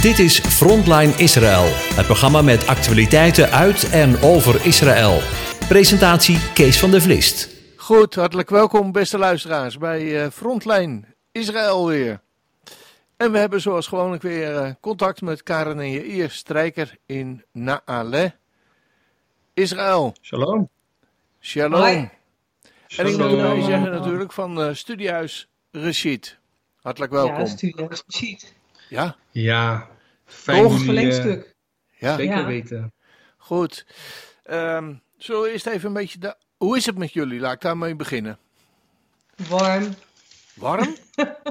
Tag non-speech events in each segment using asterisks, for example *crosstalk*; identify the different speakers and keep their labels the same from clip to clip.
Speaker 1: Dit is Frontline Israël, het programma met actualiteiten uit en over Israël. Presentatie Kees van der Vlist.
Speaker 2: Goed, hartelijk welkom beste luisteraars bij uh, Frontline Israël weer. En we hebben zoals gewoonlijk weer uh, contact met Karen en Jair Strijker in Naale, Israël.
Speaker 3: Shalom.
Speaker 2: Shalom. Hoi. En ik moet erbij zeggen natuurlijk van uh, Studiehuis Rashid. Hartelijk welkom.
Speaker 4: Ja, Studiehuis Rashid.
Speaker 2: Ja.
Speaker 3: Ja, fijn
Speaker 4: Toch verlengstuk.
Speaker 3: Ja. Zeker ja. weten.
Speaker 2: Goed. Um, zullen we eerst even een beetje... De... Hoe is het met jullie? Laat ik daarmee beginnen.
Speaker 4: Warm.
Speaker 2: Warm?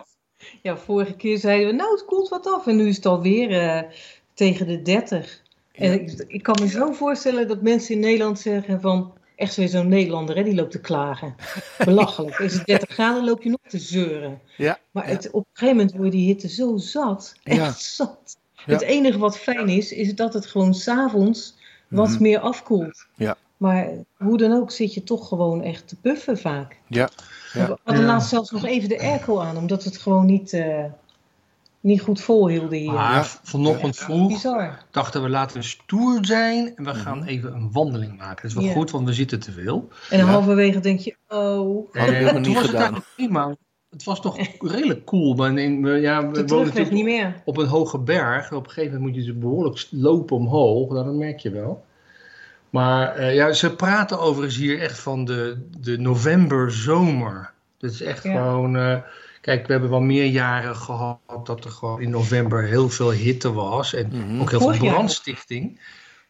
Speaker 2: *laughs*
Speaker 4: ja, vorige keer zeiden we, nou het koelt wat af. En nu is het alweer uh, tegen de 30. Ja. En ik, ik, kan me zo voorstellen dat mensen in Nederland zeggen van... Echt weer zo'n Nederlander, hè, die loopt te klagen. *laughs* Belachelijk. Is het 30 graden, loop je nog te zeuren.
Speaker 2: Ja,
Speaker 4: maar het, op een gegeven moment word je die hitte zo zat. Echt ja. zat. Ja. Het enige wat fijn is, is dat het gewoon s'avonds wat mm-hmm. meer afkoelt.
Speaker 2: Ja.
Speaker 4: Maar hoe dan ook zit je toch gewoon echt te puffen vaak.
Speaker 2: Ja.
Speaker 4: ja. We hadden laatst zelfs nog even de airco aan, omdat het gewoon niet, uh, niet goed volhielden hier.
Speaker 3: Maar ja. vanochtend vroeg Bizar. dachten we laten we stoer zijn en we gaan mm-hmm. even een wandeling maken. Dat is wel ja. goed, want we zitten te veel.
Speaker 4: En halverwege denk je, oh.
Speaker 2: Dat hebben we niet gedaan.
Speaker 3: Prima. Het was toch redelijk cool. Maar in, ja, we
Speaker 4: wonen niet meer.
Speaker 3: op een hoge berg. Op een gegeven moment moet je dus behoorlijk lopen omhoog. Dat merk je wel. Maar uh, ja, ze praten overigens hier echt van de, de november-zomer. Dat is echt ja. gewoon... Uh, kijk, we hebben wel meer jaren gehad dat er gewoon in november heel veel hitte was. En mm-hmm. ook heel veel brandstichting.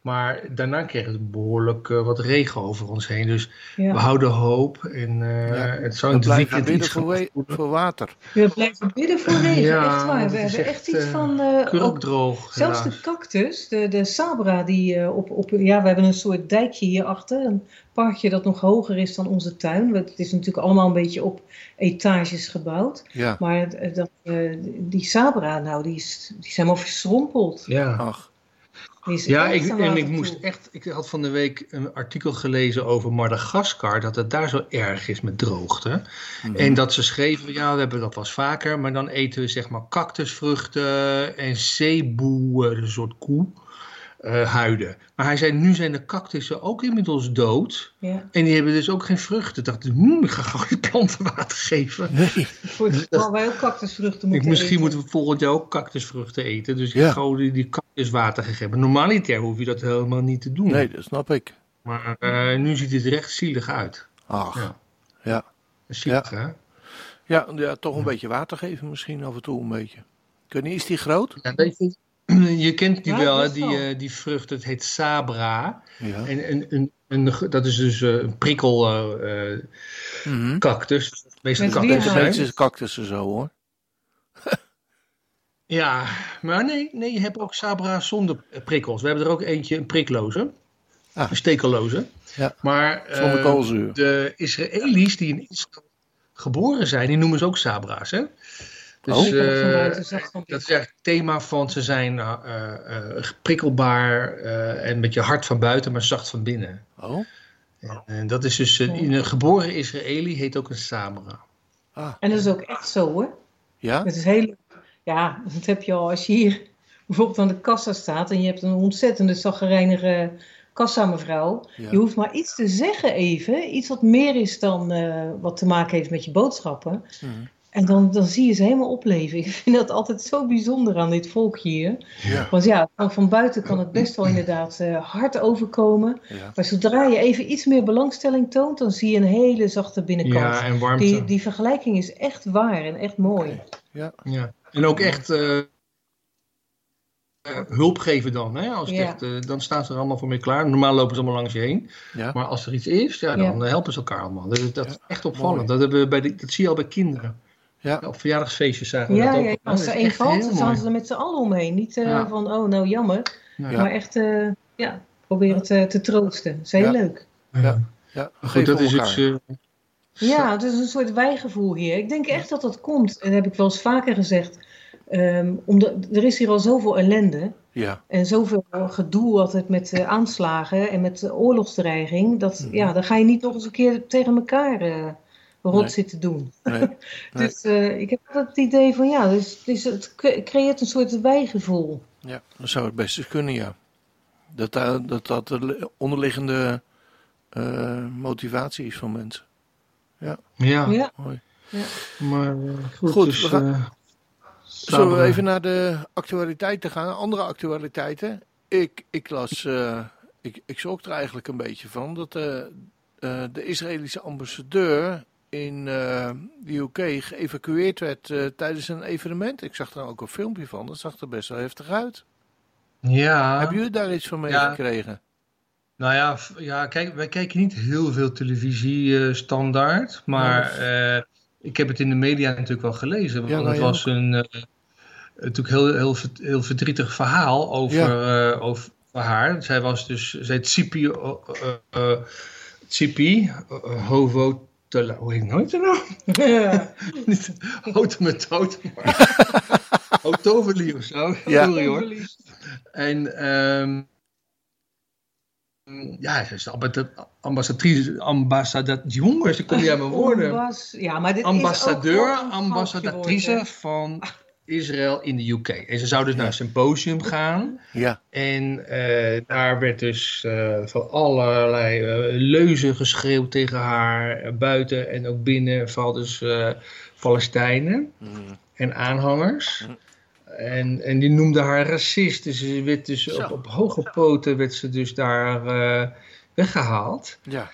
Speaker 3: Maar daarna kregen we behoorlijk uh, wat regen over ons heen. Dus ja. we houden hoop. En uh, ja. het zou in het weekend
Speaker 2: bidden iets voor, we voor water.
Speaker 4: We blijven bidden voor regen, ja, echt waar. We hebben echt, echt iets van...
Speaker 3: Uh, ook droog.
Speaker 4: Zelfs helaas. de cactus, de, de sabra, die op, op... Ja, we hebben een soort dijkje hierachter. Een parkje dat nog hoger is dan onze tuin. Het is natuurlijk allemaal een beetje op etages gebouwd.
Speaker 2: Ja.
Speaker 4: Maar dat, die sabra, nou, die, is, die zijn wel verschrompeld.
Speaker 3: Ja.
Speaker 2: Ach.
Speaker 3: Ja, ik, en ik moest echt. Ik had van de week een artikel gelezen over Madagaskar. Dat het daar zo erg is met droogte. Mm-hmm. En dat ze schreven: ja, we hebben dat was vaker. Maar dan eten we zeg maar cactusvruchten en zeeboe, een soort koe. Uh, huiden. Maar hij zei, nu zijn de cactussen ook inmiddels dood.
Speaker 4: Ja.
Speaker 3: En die hebben dus ook geen vruchten. Ik dacht, hmm, ik ga gewoon die planten water geven.
Speaker 2: Nee.
Speaker 4: Voor het geval wij ook cactusvruchten moeten
Speaker 3: Misschien
Speaker 4: eten.
Speaker 3: moeten we volgend jaar ook cactusvruchten eten. Dus
Speaker 2: ja.
Speaker 3: ik gewoon die, die cactus water gegeven. Normaliter hoef je dat helemaal niet te doen.
Speaker 2: Nee, dat snap ik.
Speaker 3: Maar uh, nu ziet het er echt zielig uit.
Speaker 2: Ach, ja.
Speaker 3: ja. Zielig,
Speaker 2: ja.
Speaker 3: hè?
Speaker 2: Ja, ja, toch een ja. beetje water geven misschien af en toe een beetje. Kun je, is die groot?
Speaker 3: Ja, weet je, je kent die ja, wel, hè? Die, uh, die vrucht, het heet sabra.
Speaker 2: Ja.
Speaker 3: En, en, en, en, dat is dus uh, een prikkel uh, mm-hmm. cactus.
Speaker 2: Meestal cactus. cactussen zo hoor. *laughs*
Speaker 3: ja, maar nee, nee, je hebt ook sabra zonder prikkels. We hebben er ook eentje, een prikloze.
Speaker 2: Ah.
Speaker 3: Een stekelloze.
Speaker 2: Ja.
Speaker 3: Maar de Israëli's die in Israël geboren zijn, die noemen ze ook sabra's, hè? Dus,
Speaker 4: oh,
Speaker 3: uh, dat is eigenlijk het thema van ze zijn uh, uh, prikkelbaar en een beetje hard van buiten, maar zacht van binnen.
Speaker 2: Oh.
Speaker 3: En, en dat is dus in een geboren Israëli heet ook een Sabra.
Speaker 2: Ah.
Speaker 4: En dat is ook echt zo hoor.
Speaker 2: Ja?
Speaker 4: Het is heel, ja, dat heb je al als je hier bijvoorbeeld aan de kassa staat en je hebt een ontzettende zaggerijnige kassa mevrouw.
Speaker 2: Ja.
Speaker 4: Je hoeft maar iets te zeggen even, iets wat meer is dan wat te maken heeft met je boodschappen.
Speaker 2: Mm.
Speaker 4: En dan, dan zie je ze helemaal opleven. Ik vind dat altijd zo bijzonder aan dit volk hier.
Speaker 2: Ja.
Speaker 4: Want ja, van buiten kan het best wel inderdaad uh, hard overkomen.
Speaker 2: Ja.
Speaker 4: Maar zodra je even iets meer belangstelling toont, dan zie je een hele zachte binnenkant.
Speaker 3: Ja, en warmte.
Speaker 4: Die, die vergelijking is echt waar en echt mooi.
Speaker 2: Okay. Ja.
Speaker 3: ja. En ook echt uh, uh, hulp geven dan. Hè? Als
Speaker 4: Ja.
Speaker 3: echt, uh, dan staan ze er allemaal voor mee klaar. Normaal lopen ze allemaal langs je heen.
Speaker 2: Ja.
Speaker 3: Maar als er iets is, ja, dan
Speaker 4: Ja.
Speaker 3: helpen ze elkaar allemaal. Dat, dat is echt opvallend. Dat, hebben we bij de, dat zie je al bij kinderen.
Speaker 2: Ja.
Speaker 3: Op verjaardagsfeestjes zagen we
Speaker 4: Ja,
Speaker 3: dat ook.
Speaker 4: ja,
Speaker 3: al.
Speaker 4: als er één valt, dan staan ze er met z'n allen omheen. Niet uh,
Speaker 3: Ja.
Speaker 4: van, oh nou jammer.
Speaker 3: Ja.
Speaker 4: Maar echt, uh, ja, proberen te, te troosten. Dat is heel
Speaker 2: Ja.
Speaker 4: leuk.
Speaker 2: Ja. Ja,
Speaker 3: Goed, dat is iets... Uh,
Speaker 4: Ja, het is een soort wijgevoel hier. Ik denk echt dat dat komt. En dat heb ik wel eens vaker gezegd. Um, omdat, er is hier al zoveel ellende.
Speaker 2: Ja.
Speaker 4: En zoveel gedoe altijd met uh, aanslagen en met uh, oorlogsdreiging. Dat,
Speaker 2: Mhm.
Speaker 4: ja, dan ga je niet nog eens een keer tegen elkaar uh, rot zit te doen. Nee. *laughs* dus uh, ik heb altijd het idee van ja, dus, dus het creëert een soort wijgevoel.
Speaker 2: Ja, dat zou het best kunnen, ja. Dat dat, dat de onderliggende uh, motivatie is van mensen. Ja.
Speaker 3: Ja.
Speaker 4: ja. Mooi. Ja.
Speaker 3: Maar uh, goed, goed dus, we gaan...
Speaker 2: Zullen we even naar de actualiteiten gaan? Andere actualiteiten. Ik, ik las, uh, ik, ik schrok er eigenlijk een beetje van dat uh, uh, de Israëlische ambassadeur in de UK geëvacueerd werd tijdens een evenement. Ik zag er ook een filmpje van, dat zag er best wel heftig uit.
Speaker 3: Ja.
Speaker 2: Hebben jullie daar iets van meegekregen? Ja.
Speaker 3: Nou ja, ja kijk, wij kijken niet heel veel televisie standaard, maar ik heb het in de media natuurlijk wel gelezen. Want ja, nou, het was een, natuurlijk heel, heel, heel verdrietig verhaal over, ja. uh, over haar. Zij was dus, zij Tsipi, uh, uh, Tsipi, Hovo, hoe heet nooit nou? Ja. *laughs* Niet Houten met Houten, maar *laughs* Hotoveli of zo. Ja. Sorry hoor. En um, ja, ze is ambassadrice, ambassadeur, jongens, ik kom niet aan mijn woorden.
Speaker 4: Ambas, ja, maar dit
Speaker 3: Ambassadeur,
Speaker 4: is
Speaker 3: ambassadrice van Israël in de UK. En ze zou dus naar een symposium gaan.
Speaker 2: Ja.
Speaker 3: En uh, daar werd dus uh, van allerlei uh, leuzen geschreeuwd tegen haar, buiten en ook binnen, vooral dus Palestijnen mm. en aanhangers. Mm. En, en die noemde haar racist. Dus ze werd dus op, op, hoge poten werd ze dus daar weggehaald.
Speaker 2: Ja.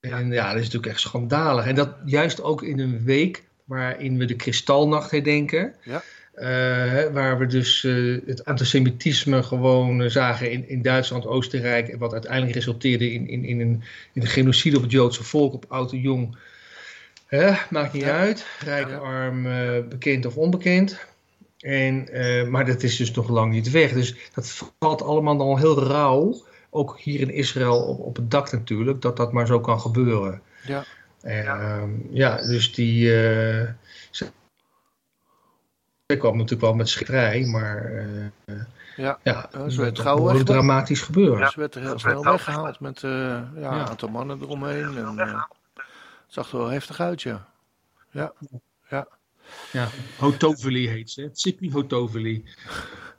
Speaker 3: En ja, dat is natuurlijk echt schandalig. En dat juist ook in een week waarin we de Kristalnacht herdenken.
Speaker 2: Ja.
Speaker 3: Uh, waar we dus uh, het antisemitisme gewoon zagen in, in Duitsland, Oostenrijk. Wat uiteindelijk resulteerde in, in, in, een, in een genocide op het Joodse volk, op oud en jong. Maakt niet uit. Rijk, arm, bekend of onbekend. En, maar dat is dus nog lang niet weg. Dus dat valt allemaal dan heel rauw. Ook hier in Israël op, op het dak natuurlijk. Dat dat maar zo kan gebeuren.
Speaker 2: Ja.
Speaker 3: En, ja. Uh, ja, dus die... Uh, ze, ze kwam natuurlijk wel met schikkerij, maar...
Speaker 2: ja,
Speaker 3: ja
Speaker 2: ze werd gauw
Speaker 3: dramatisch gebeuren.
Speaker 2: Ja, ze werd er heel snel weggehaald met ja, een aantal mannen eromheen. En, zag er wel heftig uit, ja. Ja, ja.
Speaker 3: Ja, Hotoveli heet ze. Sippy Hotoveli.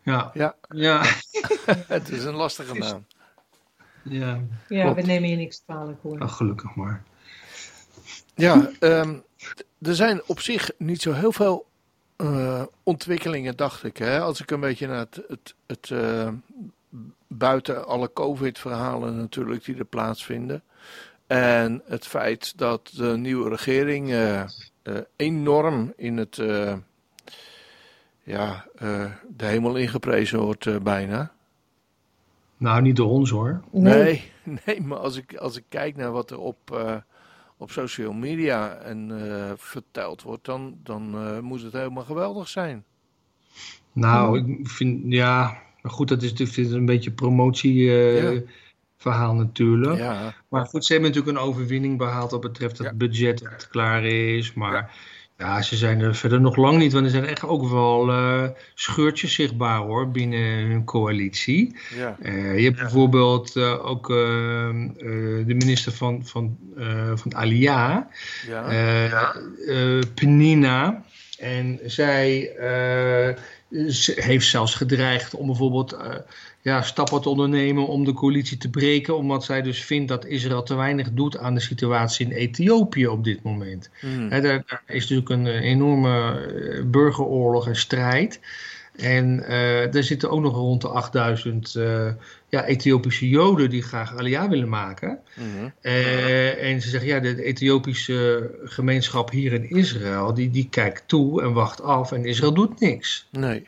Speaker 3: Ja.
Speaker 2: Ja.
Speaker 3: ja. *laughs*
Speaker 2: het is een lastige naam.
Speaker 3: Ja,
Speaker 4: ja we nemen je niks kwalijk hoor.
Speaker 3: Ach, gelukkig maar.
Speaker 2: Ja, um, er zijn op zich niet zo heel veel uh, ontwikkelingen, dacht ik. Hè? Als ik een beetje naar het, het, het uh, buiten alle COVID-verhalen natuurlijk die er plaatsvinden. En het feit dat de nieuwe regering uh, uh, enorm in het, uh, ja, de hemel ingeprezen wordt bijna.
Speaker 3: Nou, niet door ons hoor.
Speaker 2: Nee, *laughs* nee, maar als ik, als ik kijk naar wat er op, op social media en, verteld wordt, dan, dan moet het helemaal geweldig zijn.
Speaker 3: Nou, ik vind, ja, maar goed, dat is natuurlijk een beetje promotie. Ja verhaal natuurlijk.
Speaker 2: Ja.
Speaker 3: Maar goed, ze hebben natuurlijk een overwinning behaald wat betreft het budget dat klaar is. Maar ja. ze zijn er verder nog lang niet, want er zijn echt ook wel uh, scheurtjes zichtbaar hoor binnen hun coalitie.
Speaker 2: Ja.
Speaker 3: Uh, je hebt bijvoorbeeld uh, ook de minister van, van, van Alia, Penina. En zij heeft zelfs gedreigd om bijvoorbeeld ja, stappen te ondernemen om de coalitie te breken, omdat zij dus vindt dat Israël te weinig doet aan de situatie in Ethiopië op dit moment. Mm. daar, daar, is natuurlijk een enorme eh, burgeroorlog en strijd. En uh, er zitten ook nog rond de 8000 uh, ja, Ethiopische Joden die graag Aliyah willen maken.
Speaker 2: Mm
Speaker 3: uh, en ze zeggen, ja, de Ethiopische gemeenschap hier in Israël, die, die kijkt toe en wacht af en Israël doet niks.
Speaker 2: Nee.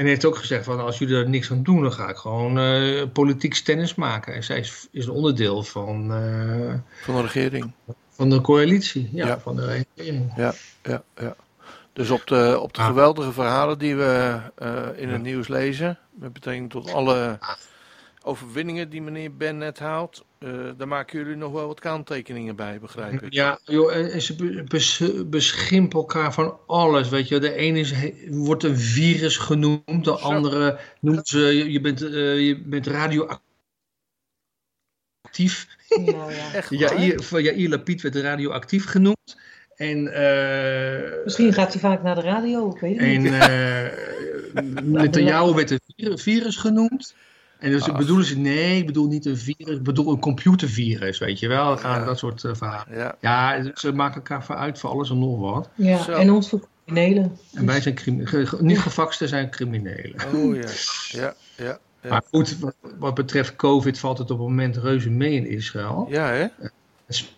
Speaker 3: En hij heeft ook gezegd van als jullie er niks aan doen, dan ga ik gewoon uh, politiek tennis maken. En zij is, is een onderdeel van... Uh,
Speaker 2: van de regering.
Speaker 3: Van de coalitie, ja, ja. van de regering.
Speaker 2: Ja, ja, ja. Dus op de, op de ah. geweldige verhalen die we uh, in het nieuws lezen, met betrekking tot alle overwinningen die meneer Ben net haalt, uh, daar maken jullie nog wel wat kanttekeningen bij, begrijp ik.
Speaker 3: Ja, joh, en ze bes, beschimpen elkaar van alles, weet je. De ene is, wordt een virus genoemd, de andere noemt ze, je bent, uh, je bent radioactief radioactief. Ja, ja. *laughs* Echt Jair, Jair Lapid werd radioactief genoemd. En, uh,
Speaker 4: Misschien gaat hij vaak naar de radio, ik weet het en, niet.
Speaker 3: En uh, *laughs* Netanyahu werd een virus genoemd. En dus bedoelen ze, nee, ik bedoel niet een virus, ik bedoel een computervirus, weet je wel. Gaan dat soort uh, verhalen. Ja. ja. ze maken elkaar uit voor alles en nog wat.
Speaker 4: Ja, en ons voor criminelen.
Speaker 3: En wij zijn criminelen, niet gevaksten zijn criminelen.
Speaker 2: Oh ja, ja, ja.
Speaker 3: Maar goed, wat, wat, betreft COVID valt het op het moment reuze mee in Israël.
Speaker 2: Ja, hè?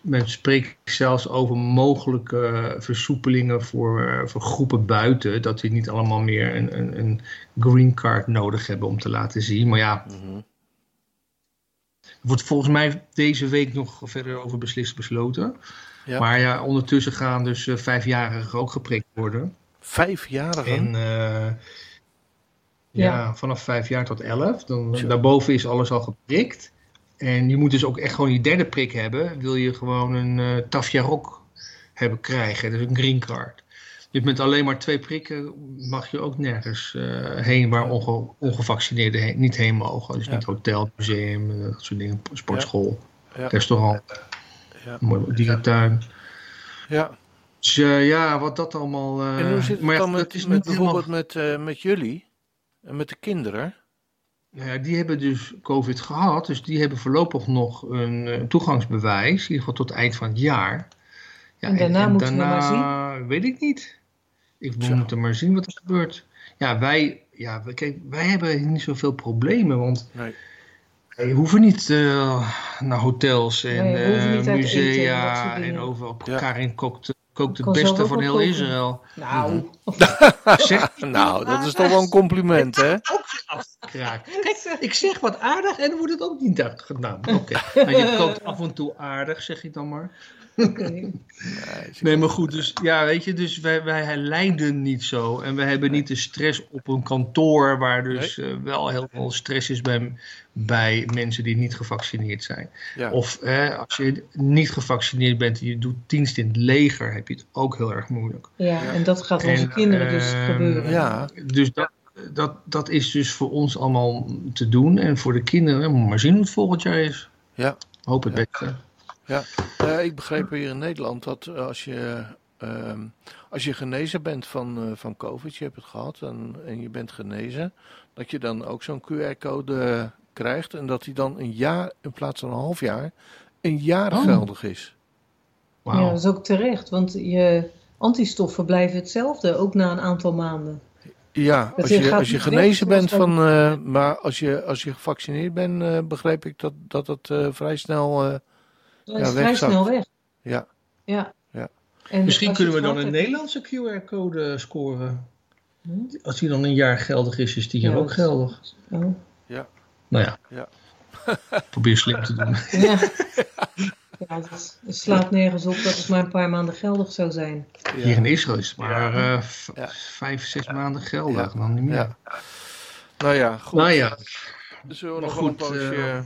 Speaker 3: Men spreekt zelfs over mogelijke versoepelingen voor, voor groepen buiten. Dat die niet allemaal meer een, een, een green card nodig hebben om te laten zien. Maar ja, mm er wordt volgens mij deze week nog verder over beslist besloten. Ja. Maar ja, ondertussen gaan dus uh, vijfjarigen ook geprikt worden.
Speaker 2: Vijfjarigen?
Speaker 3: En uh, ja. ja. vanaf vijf jaar tot elf. Dan, daarboven is alles al geprikt. En je moet dus ook echt gewoon je derde prik hebben. Wil je gewoon een uh, Tafjarok hebben krijgen. Dus een green card. Dus met alleen maar twee prikken mag je ook nergens uh, heen waar onge ongevaccineerden heen, niet heen mogen. Dus niet hotel, museum, eh, dat soort dingen, sportschool, ja. restaurant, ja. dierentuin.
Speaker 2: Ja.
Speaker 3: Dus uh, ja, wat dat allemaal...
Speaker 2: en hoe zit het maar dan met, met bijvoorbeeld met, met jullie en met de kinderen?
Speaker 3: Nou ja, die hebben dus COVID gehad, dus die hebben voorlopig nog een, een toegangsbewijs, in ieder geval tot het eind van het jaar.
Speaker 4: Ja, en daarna en, moeten daarna, we maar zien?
Speaker 3: Weet ik niet. Ik, we moeten maar zien wat er gebeurt. Ja, wij, ja, kijk, wij hebben niet zoveel problemen, want nee. wij hoeven niet uh, naar hotels en nee, uh, musea en, en overal. Ja. Karin kookt kookt het beste van heel Israël.
Speaker 4: Nou. *laughs*
Speaker 2: zeg, *laughs* nou, dat is toch wel een compliment, hè?
Speaker 3: Kijk, *laughs* ik zeg wat aardig en dan wordt het ook niet gedaan. *laughs* Oké. Okay. je kookt af en toe aardig, zeg je dan maar. Okay. *laughs* Nee, maar goed, dus ja, weet je, dus wij, wij lijden niet zo. En we hebben niet de stress op een kantoor waar dus uh, wel heel veel stress is bij, bij mensen die niet gevaccineerd zijn. Ja. Of als je niet gevaccineerd bent en je doet dienst in het leger, heb je het ook heel erg moeilijk.
Speaker 4: Ja, en dat gaat onze kinderen dus ehm, gebeuren.
Speaker 3: Ja, dus dat, dat, dat is dus voor ons allemaal te doen. En voor de kinderen, moet maar zien hoe het volgend jaar is.
Speaker 2: Ja.
Speaker 3: Hoop het beste.
Speaker 2: Ja, uh, ik begreep hier in Nederland dat als je, uh, als je genezen bent van, uh, van COVID, je hebt het gehad en, en je bent genezen, dat je dan ook zo'n QR-code krijgt en dat die dan een jaar in plaats van een half jaar een jaar oh. geldig is.
Speaker 4: Wow. Ja, dat is ook terecht, want je antistoffen blijven hetzelfde, ook na een aantal maanden.
Speaker 2: Ja, als je, als je genezen bent van, uh, maar als je, als je gevaccineerd bent, uh, begreep ik dat, dat het uh, vrij snel, uh,
Speaker 4: ja, vrij snel weg.
Speaker 2: Ja.
Speaker 4: ja.
Speaker 3: ja. En Misschien kunnen we dan een Nederlandse QR-code scoren. Hm? Als die dan een jaar geldig is, is die hier ook geldig.
Speaker 2: Oh. Ja.
Speaker 3: Nou ja.
Speaker 2: ja.
Speaker 3: Probeer slim te doen.
Speaker 4: Ja. *laughs* *laughs* Ja, het, slaat nergens op dat het maar een paar maanden geldig zou zijn.
Speaker 3: Hier in Israël is het maar uh, vijf, zes maanden geldig, dan niet meer.
Speaker 2: Nou ja, goed.
Speaker 3: Nou ja.
Speaker 2: Dus zullen we nog goed, een poosje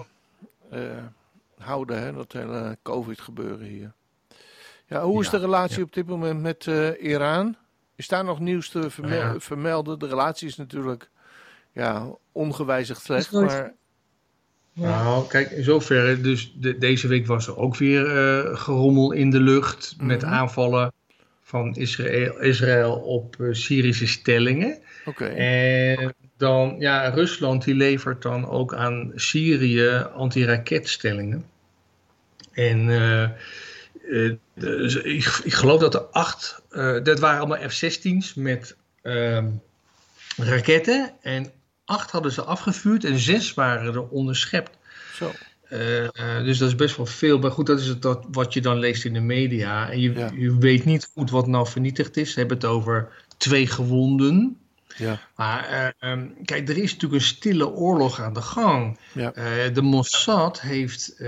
Speaker 2: uh, uh, houden, hè, dat hele COVID-gebeuren hier. Ja, hoe is de relatie op dit moment met Iran? Is daar nog nieuws te vermelden? De relatie is natuurlijk ja, ongewijzigd slecht, maar...
Speaker 3: Nou, kijk, in zoverre, dus de, deze week was er ook weer uh, gerommel in de lucht met mhm. aanvallen van Israël, Israël op uh, Syrische stellingen.
Speaker 2: Oké.
Speaker 3: En dan, ja, Rusland die levert dan ook aan Syrië antiraketstellingen. En uh, dus ik, ik, geloof dat er acht, dat waren allemaal F-16's met ehm, raketten. En acht hadden ze afgevuurd en zes waren er onderschept.
Speaker 2: Zo.
Speaker 3: Uh, dus dat is best wel veel. Maar goed, dat is het dat, wat je dan leest in de media. En je, je weet niet goed wat nou vernietigd is. Ze hebben het over twee gewonden.
Speaker 2: Ja.
Speaker 3: Maar uh, um, kijk, er is natuurlijk een stille oorlog aan de gang.
Speaker 2: Ja. Uh,
Speaker 3: de Mossad heeft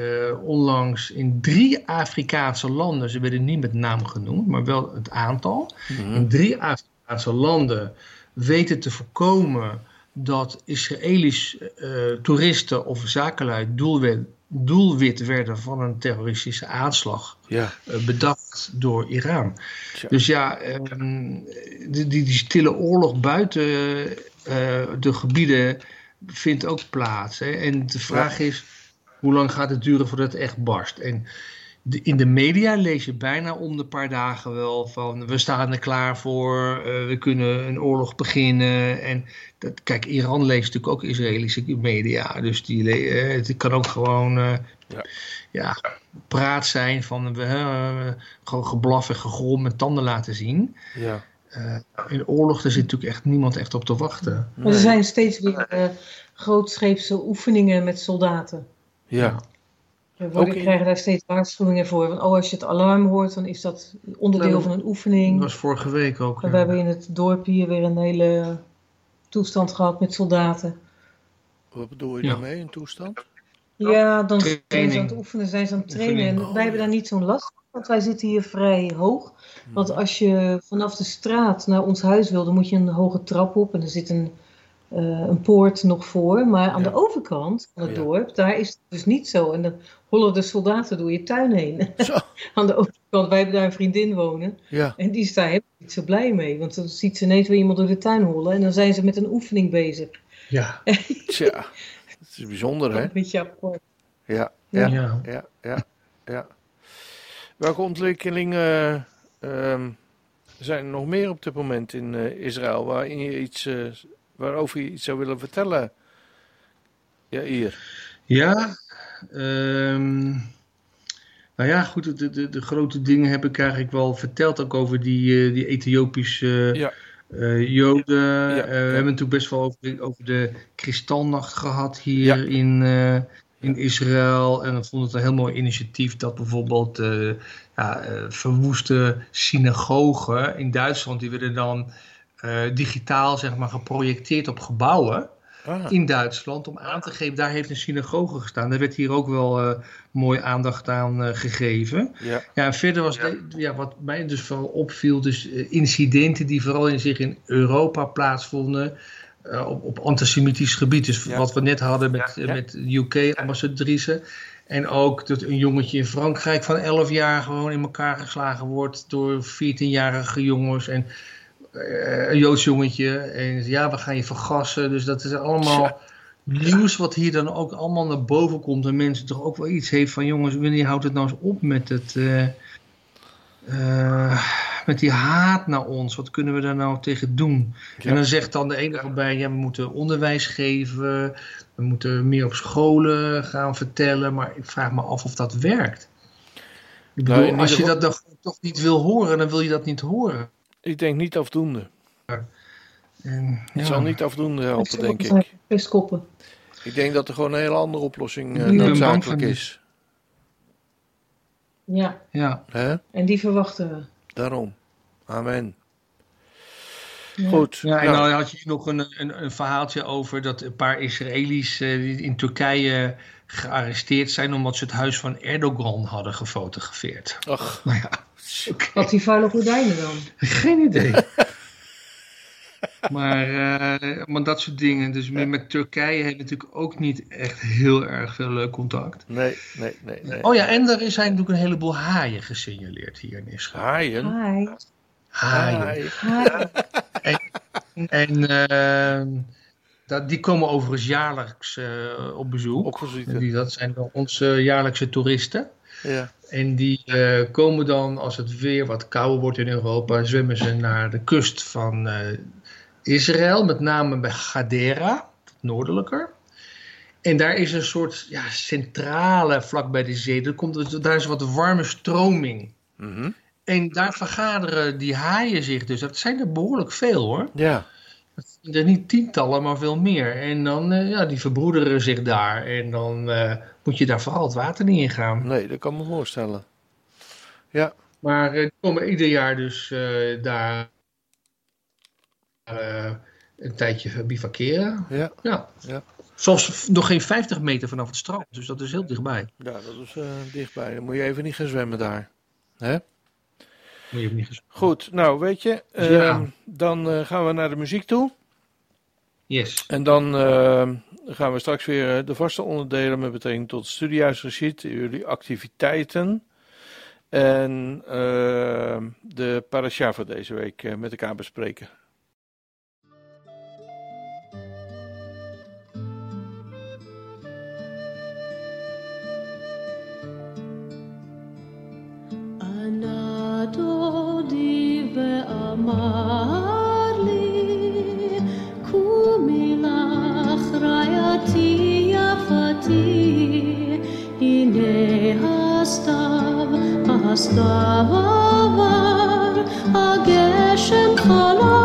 Speaker 3: onlangs in drie Afrikaanse landen, ze werden niet met naam genoemd, maar wel het aantal, mm in drie Afrikaanse landen weten te voorkomen dat Israëlisch uh, toeristen of zakenlui doelwit, doelwit werden van een terroristische aanslag.
Speaker 2: Ja.
Speaker 3: Uh, bedacht door Iran. Dus ja, um, die, die, stille oorlog buiten uh, de gebieden vindt ook plaats. Hè? En de vraag is, Hoe lang gaat het duren voordat het echt barst? En in de media lees je bijna om de paar dagen wel van we staan er klaar voor, uh, we kunnen een oorlog beginnen. En dat, kijk, Iran leest natuurlijk ook Israëlische media, dus die, uh, het kan ook gewoon uh, ja. ja. praat zijn van we gewoon geblaf en gegrom met tanden laten zien. Ja. in oorlog daar zit natuurlijk echt niemand echt op te wachten.
Speaker 4: Maar er zijn steeds weer grootscheepse oefeningen met soldaten.
Speaker 2: Ja.
Speaker 4: We worden, krijgen daar steeds waarschuwingen voor. Van, oh, als je het alarm hoort, dan is dat onderdeel van een oefening.
Speaker 3: Dat was vorige week ook.
Speaker 4: We hebben in het dorp hier weer een hele toestand gehad met soldaten.
Speaker 2: Wat bedoel je daarmee, een toestand?
Speaker 4: Ja, dan zijn ze aan het oefenen, zijn ze aan het trainen. En wij hebben daar niet zo'n last van, want wij zitten hier vrij hoog. Hmm. Want als je vanaf de straat naar ons huis wil, dan moet je een hoge trap op. En er zit een uh, een poort nog voor. Maar aan de overkant van het dorp, daar is het dus niet zo. En dan hollen de soldaten door je tuin heen. *laughs* aan de overkant, wij hebben daar een vriendin wonen.
Speaker 2: Ja.
Speaker 4: En die is daar helemaal niet zo blij mee. Want dan ziet ze ineens weer iemand door de tuin hollen. En dan zijn ze met een oefening bezig.
Speaker 2: Ja, *laughs* Tja, dat is bijzonder hè? Een
Speaker 4: beetje apart.
Speaker 2: Ja, ja, ja, ja. Welke ontwikkelingen uh, zijn er nog meer op dit moment in uh, Israël waarin je iets waarover je iets zou willen vertellen. Ja, hier.
Speaker 3: Ja, um, nou ja, goed, de, de, de, grote dingen heb ik eigenlijk wel verteld, ook over die, uh, die Ethiopische ja. uh, Joden. Ja, uh, we hebben natuurlijk best wel over, over de kristalnacht gehad hier in, in Israël. En dan vond het een heel mooi initiatief dat bijvoorbeeld ja, verwoeste synagogen in Duitsland, die werden dan uh, digitaal zeg maar, geprojecteerd op gebouwen ah. in Duitsland. Om aan te geven, daar heeft een synagoge gestaan. Daar werd hier ook wel uh, mooi aandacht aan uh, gegeven. Ja. ja, en verder was ja. ja. wat mij dus vooral opviel, dus incidenten die vooral in zich in Europa plaatsvonden. op, op antisemitisch gebied. Dus wat we net hadden met, met UK-ambassadrice. En ook dat een jongetje in Frankrijk van 11 jaar gewoon in elkaar geslagen wordt door 14-jarige jongens. En eh, een Joods jongetje. En ja, we gaan je vergassen. Dus dat is allemaal nieuws wat hier dan ook allemaal naar boven komt. En mensen toch ook wel iets heeft van jongens, wanneer houdt het nou eens op met het... Uh, uh, met die haat naar ons, wat kunnen we daar nou tegen doen? En dan zegt dan de ene bij, ja, we moeten onderwijs geven, we moeten meer op scholen gaan vertellen, maar ik vraag me af of dat werkt. Ik bedoel, nou, als je dat dan toch niet wil horen, dan wil je dat niet horen.
Speaker 2: Ik denk niet afdoende. En, Het zal niet afdoende helpen, denk ik.
Speaker 4: Pestkoppen.
Speaker 2: Ik denk dat er gewoon een hele andere oplossing uh, noodzakelijk is.
Speaker 4: Ja.
Speaker 3: ja.
Speaker 2: Hè?
Speaker 4: En die verwachten we.
Speaker 2: Daarom. Amen. Goed.
Speaker 3: Ja, en nou. dan had je nog een, een, een, verhaaltje over dat een paar Israëli's uh, die in Turkije gearresteerd zijn omdat ze het huis van Erdogan hadden gefotografeerd.
Speaker 2: Ach.
Speaker 3: Nou ja.
Speaker 4: Okay. Wat die vuile gordijnen dan?
Speaker 3: Geen idee. *laughs* maar, uh, maar dat soort dingen. Dus met Turkije heeft natuurlijk ook niet echt heel erg veel leuk contact.
Speaker 2: Nee, nee, nee. nee.
Speaker 3: Oh ja, en er zijn natuurlijk een heleboel haaien gesignaleerd hier in Israël.
Speaker 2: Haaien?
Speaker 4: Haaien.
Speaker 3: Haaien. haaien. en, en uh, dat, die komen overigens jaarlijks uh, op bezoek.
Speaker 2: Op
Speaker 3: die, dat zijn onze jaarlijkse toeristen.
Speaker 2: Ja.
Speaker 3: En die uh, komen dan, als het weer wat kouder wordt in Europa, zwemmen ze naar de kust van uh, Israël, met name bij Gadera, noordelijker. En daar is een soort ja, centrale vlak bij de zee. Er komt, daar is wat warme stroming.
Speaker 2: Mm -hmm.
Speaker 3: En daar vergaderen die haaien zich dus. Dat zijn er behoorlijk veel hoor.
Speaker 2: Ja.
Speaker 3: Zijn er niet tientallen, maar veel meer. En dan, uh, ja, die verbroederen zich daar. En dan uh, moet je daar vooral het water niet in gaan.
Speaker 2: Nee, dat kan me voorstellen. Ja.
Speaker 3: Maar uh, die komen ieder jaar dus daar een tijdje bivakeren.
Speaker 2: Ja.
Speaker 3: ja.
Speaker 2: ja.
Speaker 3: Zelfs nog geen 50 meter vanaf het strand. Dus dat is heel dichtbij.
Speaker 2: Ja, dat is dichtbij. Dan moet je even niet gaan zwemmen daar. Hè?
Speaker 3: Moet je niet
Speaker 2: Goed, nou weet je, ja. uh, dan uh, gaan we naar de muziek toe.
Speaker 3: Yes.
Speaker 2: En dan uh, gaan we straks weer de vaste onderdelen met betrekking tot studiehuisrecit, jullie activiteiten en de parasha voor deze week met elkaar bespreken.
Speaker 5: Hastava, Hastava, Hastava, Hastava, Hastava, Hastava, Hastava, Hastava, Hastava,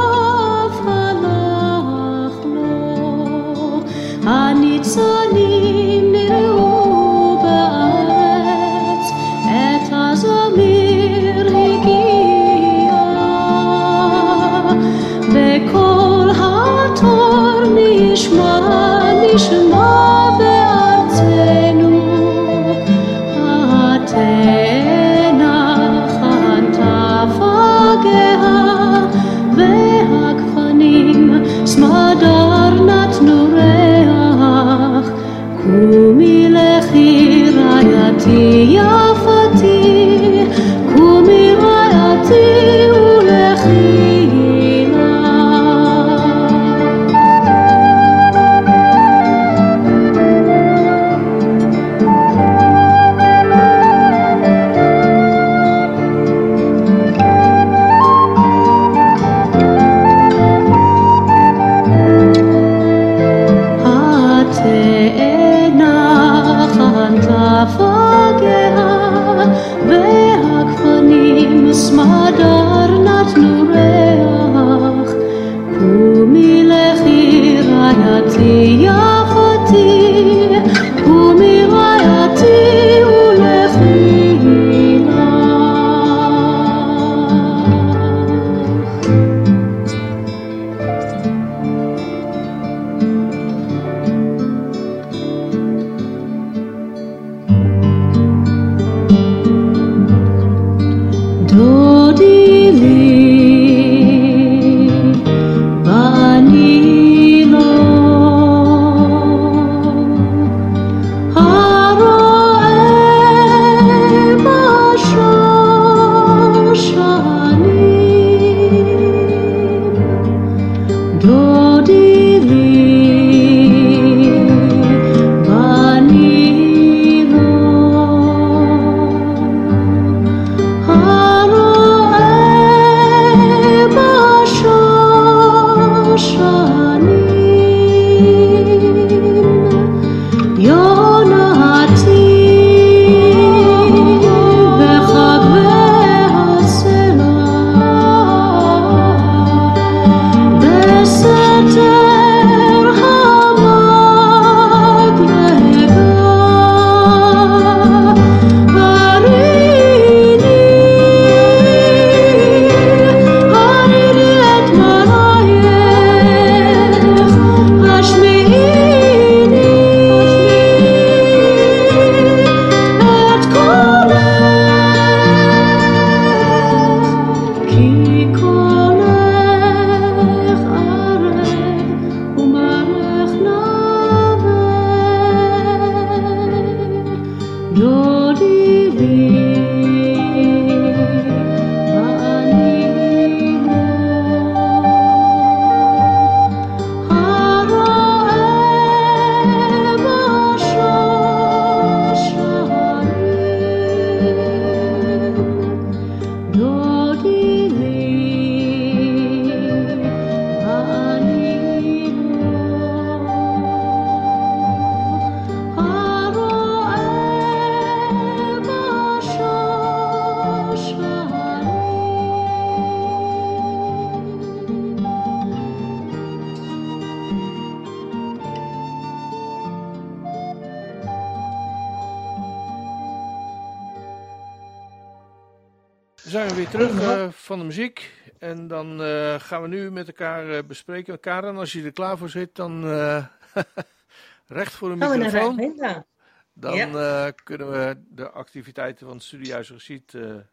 Speaker 5: bespreken. Karen, als je er klaar voor zit, dan uh, *laughs* recht voor een microfoon. Dan uh, kunnen we de activiteiten van het Studiehuis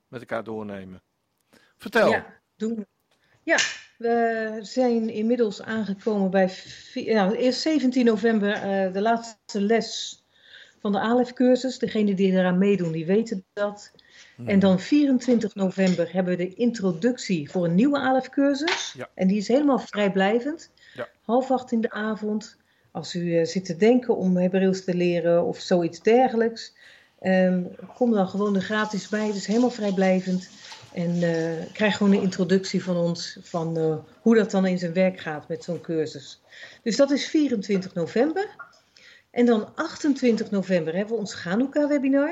Speaker 5: met elkaar doornemen. Vertel.
Speaker 4: Ja, doen we. Ja, we zijn inmiddels aangekomen bij nou, eerst 17 november de laatste les van de ALEF-cursus. Degenen die eraan meedoen, die weten dat. En dan 24 november hebben we de introductie voor een nieuwe ALEF-cursus. Ja. En die is helemaal vrijblijvend. Ja. Half acht in de avond. Als u uh, zit te denken om Hebreeuws te leren of zoiets dergelijks, um, kom dan gewoon er gratis bij. Het is helemaal vrijblijvend. En uh, krijg gewoon een introductie van ons van uh, hoe dat dan in zijn werk gaat met zo'n cursus. Dus dat is 24 november. En dan 28 november hebben we ons Hanukkah-webinar.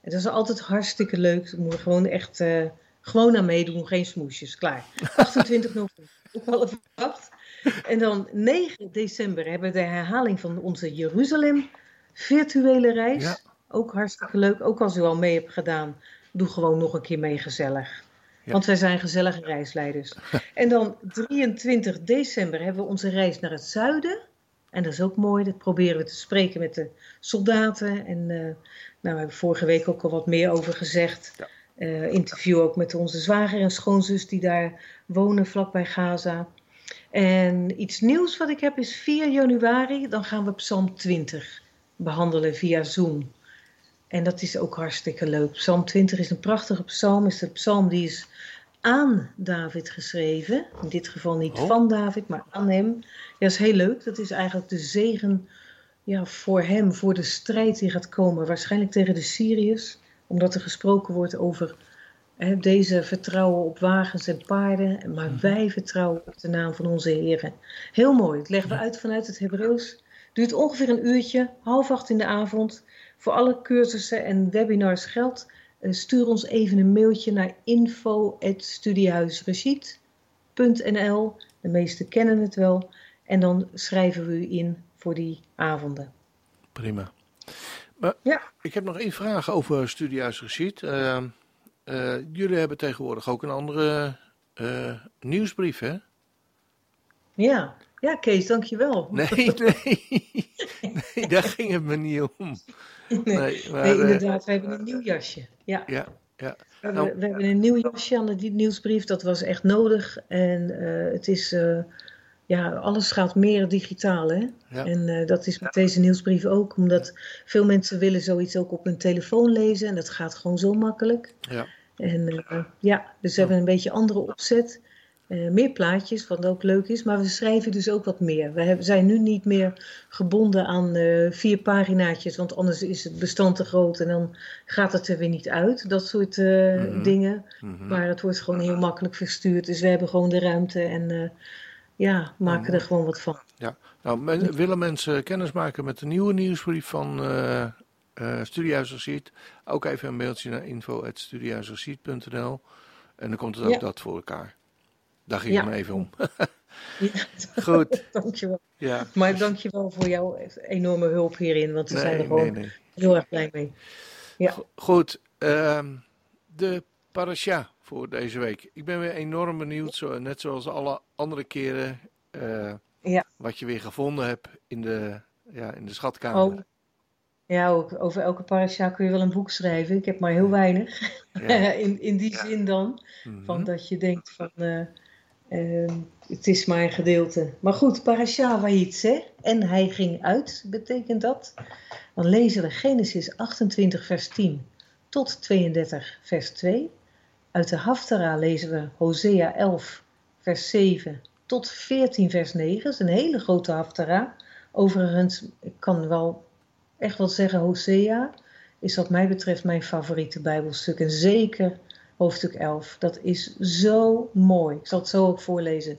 Speaker 4: En dat is altijd hartstikke leuk. Daar moeten we gewoon echt uh, gewoon aan meedoen, geen smoesjes. Klaar. *laughs* 28 november, ook al verwacht. En dan 9 december hebben we de herhaling van onze Jeruzalem virtuele reis. Ja. Ook hartstikke leuk. Ook als u al mee hebt gedaan, doe gewoon nog een keer mee gezellig. Want wij zijn gezellige reisleiders. *laughs* en dan 23 december hebben we onze reis naar het zuiden. En dat is ook mooi. Dat proberen we te spreken met de soldaten. En uh, nou, we hebben vorige week ook al wat meer over gezegd. Ja. Uh, interview ook met onze zwager en schoonzus die daar wonen vlakbij Gaza. En iets nieuws wat ik heb is 4 januari. Dan gaan we Psalm 20 behandelen via Zoom. En dat is ook hartstikke leuk. Psalm 20 is een prachtige psalm. Is de psalm die is aan David geschreven. In dit geval niet oh. van David, maar aan hem. Ja, dat is heel leuk. Dat is eigenlijk de zegen ja, voor hem, voor de strijd die gaat komen. Waarschijnlijk tegen de Syriërs. Omdat er gesproken wordt over hè, deze vertrouwen op wagens en paarden. Maar mhm. wij vertrouwen op de naam van onze Heer. Heel mooi. Dat leggen we uit vanuit het Hebreeuws. Duurt ongeveer een uurtje, half acht in de avond. Voor alle cursussen en webinars geldt stuur ons even een mailtje naar info.studiehuisregiet.nl. De meesten kennen het wel. En dan schrijven we u in voor die avonden.
Speaker 2: Prima. Maar ja. ik heb nog één vraag over Studiehuis Regiet. Uh, uh, jullie hebben tegenwoordig ook een andere uh, nieuwsbrief, hè?
Speaker 4: Ja. ja, Kees, dankjewel.
Speaker 2: Nee, nee. *laughs* *laughs* nee daar ging het me niet om.
Speaker 4: Nee, nee, maar, nee inderdaad, we hebben een nieuw jasje. Ja.
Speaker 2: ja, ja.
Speaker 4: We, hebben, nou, we hebben een nieuw jasje aan de nieuwsbrief, dat was echt nodig. En uh, het is, uh, ja, alles gaat meer digitaal, hè. Ja. En uh, dat is met deze nieuwsbrief ook, omdat veel mensen willen zoiets ook op hun telefoon lezen. En dat gaat gewoon zo makkelijk.
Speaker 2: Ja.
Speaker 4: En ja, dus we hebben een beetje andere opzet. Uh, meer plaatjes, wat ook leuk is. Maar we schrijven dus ook wat meer. We hebben, zijn nu niet meer gebonden aan uh, vier paginaatjes, want anders is het bestand te groot en dan gaat het er weer niet uit. Dat soort uh, mm -hmm. dingen. Mm -hmm. Maar het wordt gewoon heel makkelijk verstuurd. Dus we hebben gewoon de ruimte en ja, maken mm. er gewoon wat van.
Speaker 2: Ja, nou, men, willen mensen kennis maken met de nieuwe nieuwsbrief van uh, Ook even een mailtje naar info.studiehuiserziet.nl en dan komt het ook ja. dat voor elkaar. Daar ging ja. me even om.
Speaker 4: ja, *laughs* Goed. *laughs* dankjewel. Ja. Maar dankjewel voor jouw enorme hulp hierin, want we nee, zijn er gewoon nee, nee. heel erg blij mee. Ja.
Speaker 2: Goed, uh, de parasha voor deze week. Ik ben weer enorm benieuwd, zo, net zoals alle andere keren, uh, ja. wat je weer gevonden hebt in de, ja, in de schatkamer. Oh.
Speaker 4: Ja, ook over elke parasha kun je wel een boek schrijven. Ik heb maar heel weinig. Ja. *laughs* in, in die ja. zin dan. Mm -hmm. Van dat je denkt van... Uh, uh, het is maar een gedeelte. Maar goed, parasha hè? En hij ging uit, betekent dat. Dan lezen we Genesis 28, vers 10 tot 32, vers 2. Uit de Haftara lezen we Hosea 11, vers 7 tot 14, vers 9. Dat is een hele grote Haftara. Overigens, ik kan wel echt wel zeggen, Hosea is wat mij betreft mijn favoriete Bijbelstuk. En zeker hoofdstuk 11. Dat is zo mooi. Ik zal het zo ook voorlezen.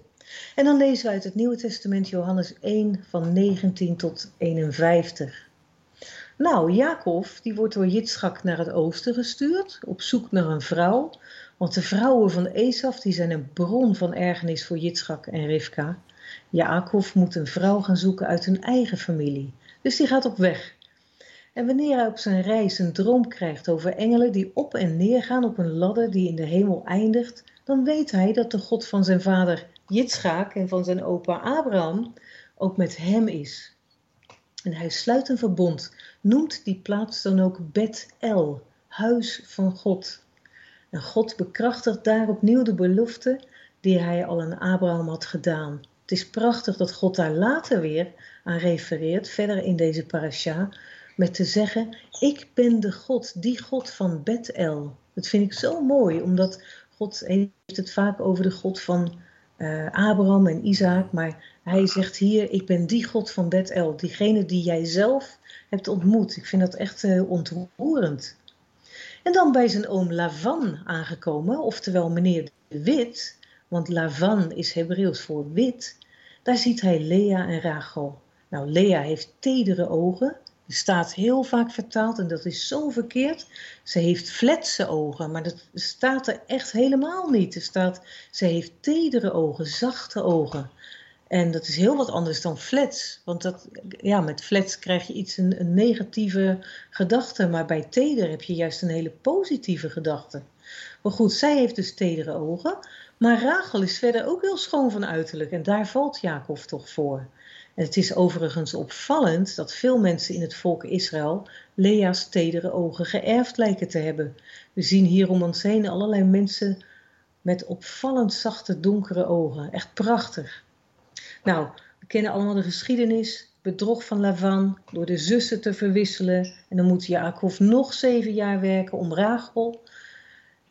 Speaker 4: En dan lezen we uit het Nieuwe Testament Johannes 1 van 19 tot 51. Nou, Jacob die wordt door Jitschak naar het oosten gestuurd, op zoek naar een vrouw. Want de vrouwen van Esaf die zijn een bron van ergernis voor Jitschak en Rivka. Jacob moet een vrouw gaan zoeken uit hun eigen familie. Dus die gaat op weg. En wanneer hij op zijn reis een droom krijgt over engelen die op en neer gaan op een ladder die in de hemel eindigt, dan weet hij dat de God van zijn vader Jitschaak en van zijn opa Abraham ook met hem is. En hij sluit een verbond, noemt die plaats dan ook Bet-El, huis van God. En God bekrachtigt daar opnieuw de belofte die hij al aan Abraham had gedaan. Het is prachtig dat God daar later weer aan refereert, verder in deze parasha, met te zeggen: Ik ben de God, die God van Bethel. Dat vind ik zo mooi, omdat God heeft het vaak over de God van uh, Abraham en Isaac, maar hij zegt hier: Ik ben die God van Bethel, diegene die jij zelf hebt ontmoet. Ik vind dat echt uh, ontroerend. En dan bij zijn oom Lavan aangekomen, oftewel meneer de Wit, want Lavan is Hebreeuws voor wit. Daar ziet hij Lea en Rachel. Nou, Lea heeft tedere ogen. Er staat heel vaak vertaald en dat is zo verkeerd. Ze heeft fletse ogen, maar dat staat er echt helemaal niet. Er staat, ze heeft tedere ogen, zachte ogen. En dat is heel wat anders dan flats. Want dat, ja, met flats krijg je iets, een, een negatieve gedachte. Maar bij teder heb je juist een hele positieve gedachte. Maar goed, zij heeft dus tedere ogen. Maar Rachel is verder ook heel schoon van uiterlijk. En daar valt Jacob toch voor. Het is overigens opvallend dat veel mensen in het volk Israël Lea's tedere ogen geërfd lijken te hebben. We zien hier om ons heen allerlei mensen met opvallend zachte donkere ogen. Echt prachtig. Nou, we kennen allemaal de geschiedenis. Bedrog van Lavan door de zussen te verwisselen. En dan moet Jacob nog zeven jaar werken om Rachel.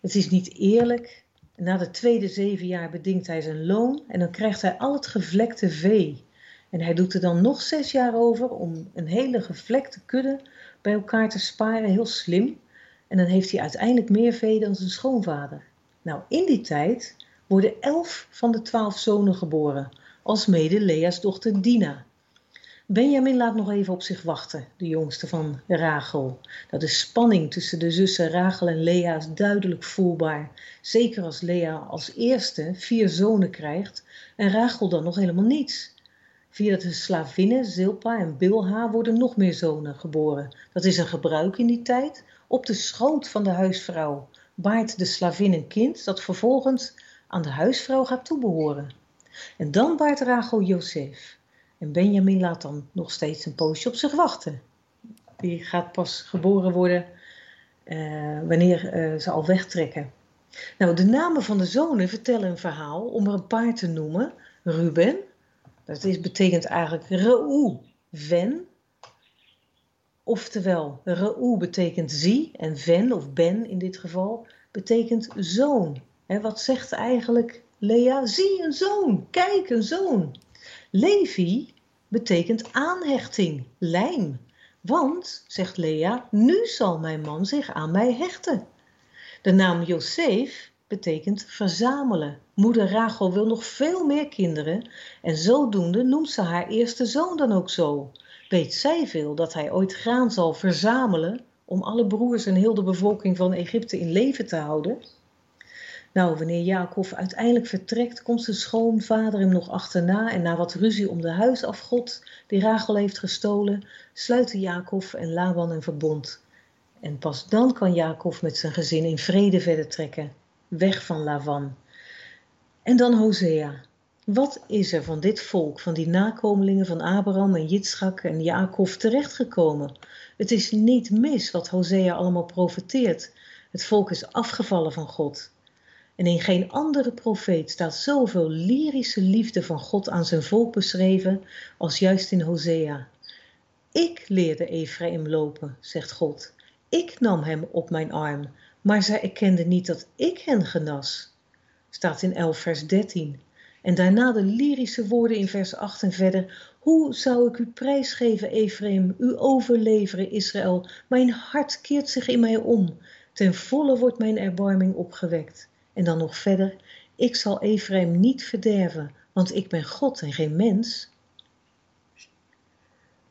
Speaker 4: Het is niet eerlijk. Na de tweede zeven jaar bedingt hij zijn loon en dan krijgt hij al het gevlekte vee. En hij doet er dan nog zes jaar over om een hele gevlekte kudde bij elkaar te sparen, heel slim. En dan heeft hij uiteindelijk meer vee dan zijn schoonvader. Nou, in die tijd worden elf van de twaalf zonen geboren, als mede Lea's dochter Dina. Benjamin laat nog even op zich wachten, de jongste van Rachel. Dat de spanning tussen de zussen Rachel en Lea is duidelijk voelbaar. Zeker als Lea als eerste vier zonen krijgt en Rachel dan nog helemaal niets. Via de slavinnen Zilpa en Bilha worden nog meer zonen geboren. Dat is een gebruik in die tijd. Op de schoot van de huisvrouw baart de slavin een kind dat vervolgens aan de huisvrouw gaat toebehoren. En dan baart Rachel Jozef. En Benjamin laat dan nog steeds een poosje op zich wachten. Die gaat pas geboren worden uh, wanneer uh, ze al wegtrekken. Nou, de namen van de zonen vertellen een verhaal om er een paar te noemen. Ruben, dat is, betekent eigenlijk Reu, ven. Oftewel, Reu betekent zie en ven, of ben in dit geval, betekent zoon. En wat zegt eigenlijk Lea? Zie een zoon, kijk een zoon. Levi betekent aanhechting, lijm. Want, zegt Lea, nu zal mijn man zich aan mij hechten. De naam Josef betekent verzamelen. Moeder Rachel wil nog veel meer kinderen en zodoende noemt ze haar eerste zoon dan ook zo. Weet zij veel dat hij ooit graan zal verzamelen om alle broers en heel de bevolking van Egypte in leven te houden? Nou, wanneer Jacob uiteindelijk vertrekt, komt zijn schoonvader hem nog achterna en na wat ruzie om de huisafgod die Rachel heeft gestolen, sluiten Jacob en Laban een verbond. En pas dan kan Jacob met zijn gezin in vrede verder trekken weg van Lavan. En dan Hosea. Wat is er van dit volk, van die nakomelingen van Abraham en Jitschak en Jacob terechtgekomen? Het is niet mis wat Hosea allemaal profeteert. Het volk is afgevallen van God. En in geen andere profeet staat zoveel lyrische liefde van God aan zijn volk beschreven als juist in Hosea. Ik leerde Ephraim lopen, zegt God. Ik nam hem op mijn arm maar zij erkenden niet dat ik hen genas. Staat in 11 vers 13. En daarna de lyrische woorden in vers 8 en verder. Hoe zou ik u prijsgeven, Ephraim, u overleveren, Israël? Mijn hart keert zich in mij om. Ten volle wordt mijn erbarming opgewekt. En dan nog verder. Ik zal Ephraim niet verderven, want ik ben God en geen mens.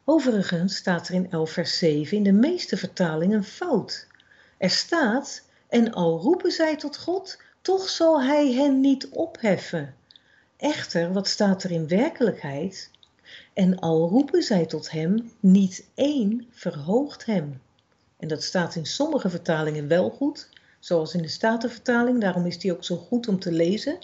Speaker 4: Overigens staat er in 11 vers 7 in de meeste vertalingen fout. Er staat, en al roepen zij tot God, toch zal hij hen niet opheffen. Echter, wat staat er in werkelijkheid? En al roepen zij tot hem, niet één verhoogt hem. En dat staat in sommige vertalingen wel goed, zoals in de Statenvertaling, daarom is die ook zo goed om te lezen.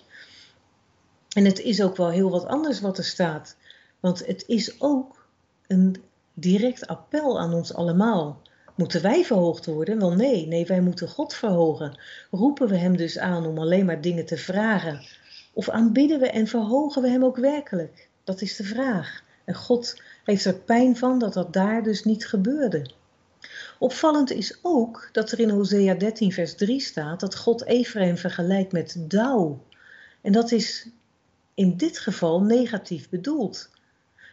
Speaker 4: En het is ook wel heel wat anders wat er staat, want het is ook een direct appel aan ons allemaal. Moeten wij verhoogd worden? Wel nee, nee, wij moeten God verhogen. Roepen we Hem dus aan om alleen maar dingen te vragen? Of aanbidden we en verhogen we Hem ook werkelijk? Dat is de vraag. En God heeft er pijn van dat dat daar dus niet gebeurde. Opvallend is ook dat er in Hosea 13 vers 3 staat dat God Ephraim vergelijkt met dauw. En dat is in dit geval negatief bedoeld.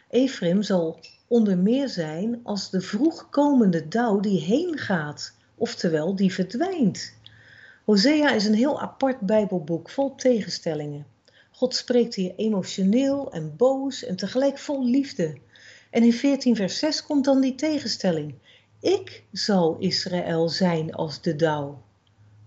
Speaker 4: Ephraim zal onder meer zijn als de vroegkomende dauw die heen gaat, oftewel die verdwijnt. Hosea is een heel apart Bijbelboek vol tegenstellingen. God spreekt hier emotioneel en boos en tegelijk vol liefde. En in 14 vers 6 komt dan die tegenstelling. Ik zal Israël zijn als de dauw.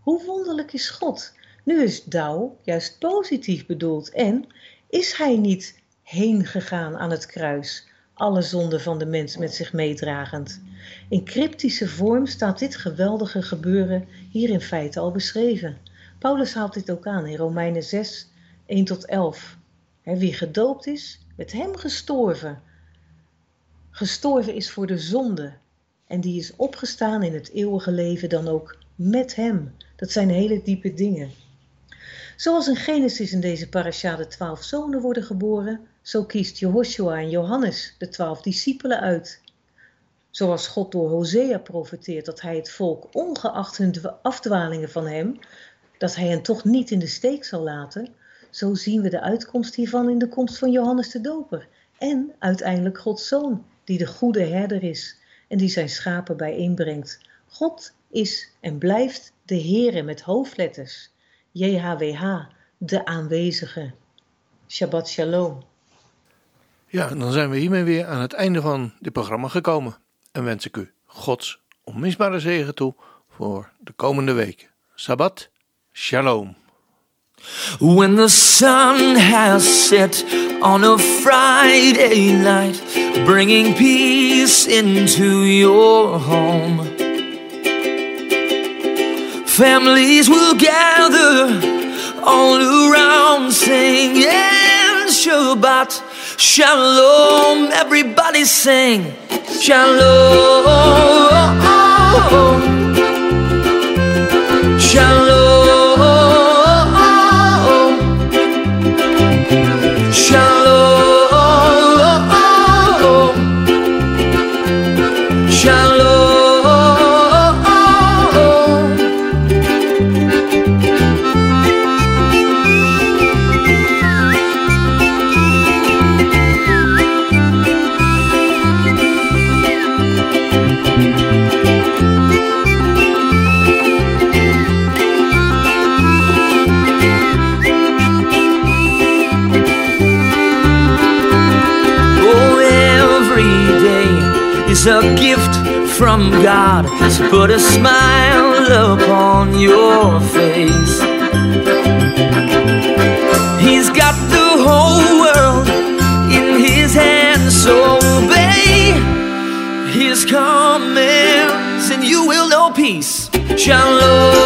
Speaker 4: Hoe wonderlijk is God? Nu is dauw juist positief bedoeld en is hij niet heen gegaan aan het kruis, alle zonden van de mens met zich meedragend. In cryptische vorm staat dit geweldige gebeuren hier in feite al beschreven. Paulus haalt dit ook aan in Romeinen 6, 1 tot 11. wie gedoopt is, met hem gestorven. Gestorven is voor de zonde en die is opgestaan in het eeuwige leven dan ook met hem. Dat zijn hele diepe dingen. Zoals in Genesis in deze parasha de twaalf zonen worden geboren, zo kiest Jehoshua en Johannes de twaalf discipelen uit. Zoals God door Hosea profeteert dat hij het volk, ongeacht hun afdwalingen van hem, dat hij hen toch niet in de steek zal laten, zo zien we de uitkomst hiervan in de komst van Johannes de Doper en uiteindelijk Gods Zoon, die de goede herder is en die zijn schapen bijeenbrengt. God is en blijft de Heere met hoofdletters. JHWH, de aanwezige. Shabbat Shalom.
Speaker 2: Ja, dan zijn we hiermee weer aan het einde van dit programma gekomen. En wens ik u Gods onmisbare zegen toe voor de komende weken. Shabbat Shalom.
Speaker 6: When the sun has set on a Friday night, bringing peace into your home. Families will gather all around singing Shabbat Shalom. Everybody sing Shalom. Gift from God. to put a smile upon your face. He's got the whole world in his hands, so obey his commands, and you will know peace. Shalom.